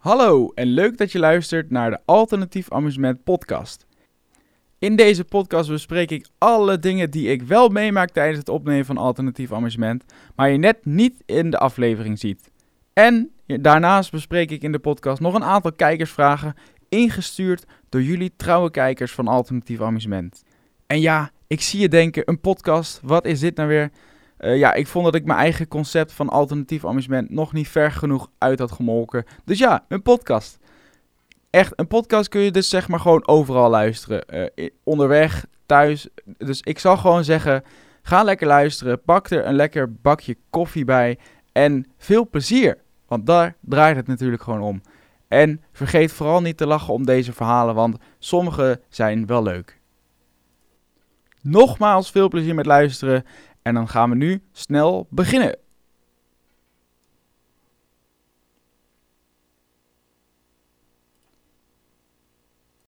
Hallo en leuk dat je luistert naar de Alternatief Amusement podcast. In deze podcast bespreek ik alle dingen die ik wel meemaak tijdens het opnemen van Alternatief Amusement, maar je net niet in de aflevering ziet. En daarnaast bespreek ik in de podcast nog een aantal kijkersvragen ingestuurd door jullie trouwe kijkers van Alternatief Amusement. En ja, ik zie je denken, een podcast, wat is dit nou weer? Uh, ja, ik vond dat ik mijn eigen concept van alternatief amusement nog niet ver genoeg uit had gemolken. Dus ja, een podcast. Echt, een podcast kun je dus zeg maar gewoon overal luisteren. Uh, onderweg, thuis. Dus ik zal gewoon zeggen, ga lekker luisteren. Pak er een lekker bakje koffie bij. En veel plezier. Want daar draait het natuurlijk gewoon om. En vergeet vooral niet te lachen om deze verhalen, want sommige zijn wel leuk. Nogmaals veel plezier met luisteren en dan gaan we nu snel beginnen.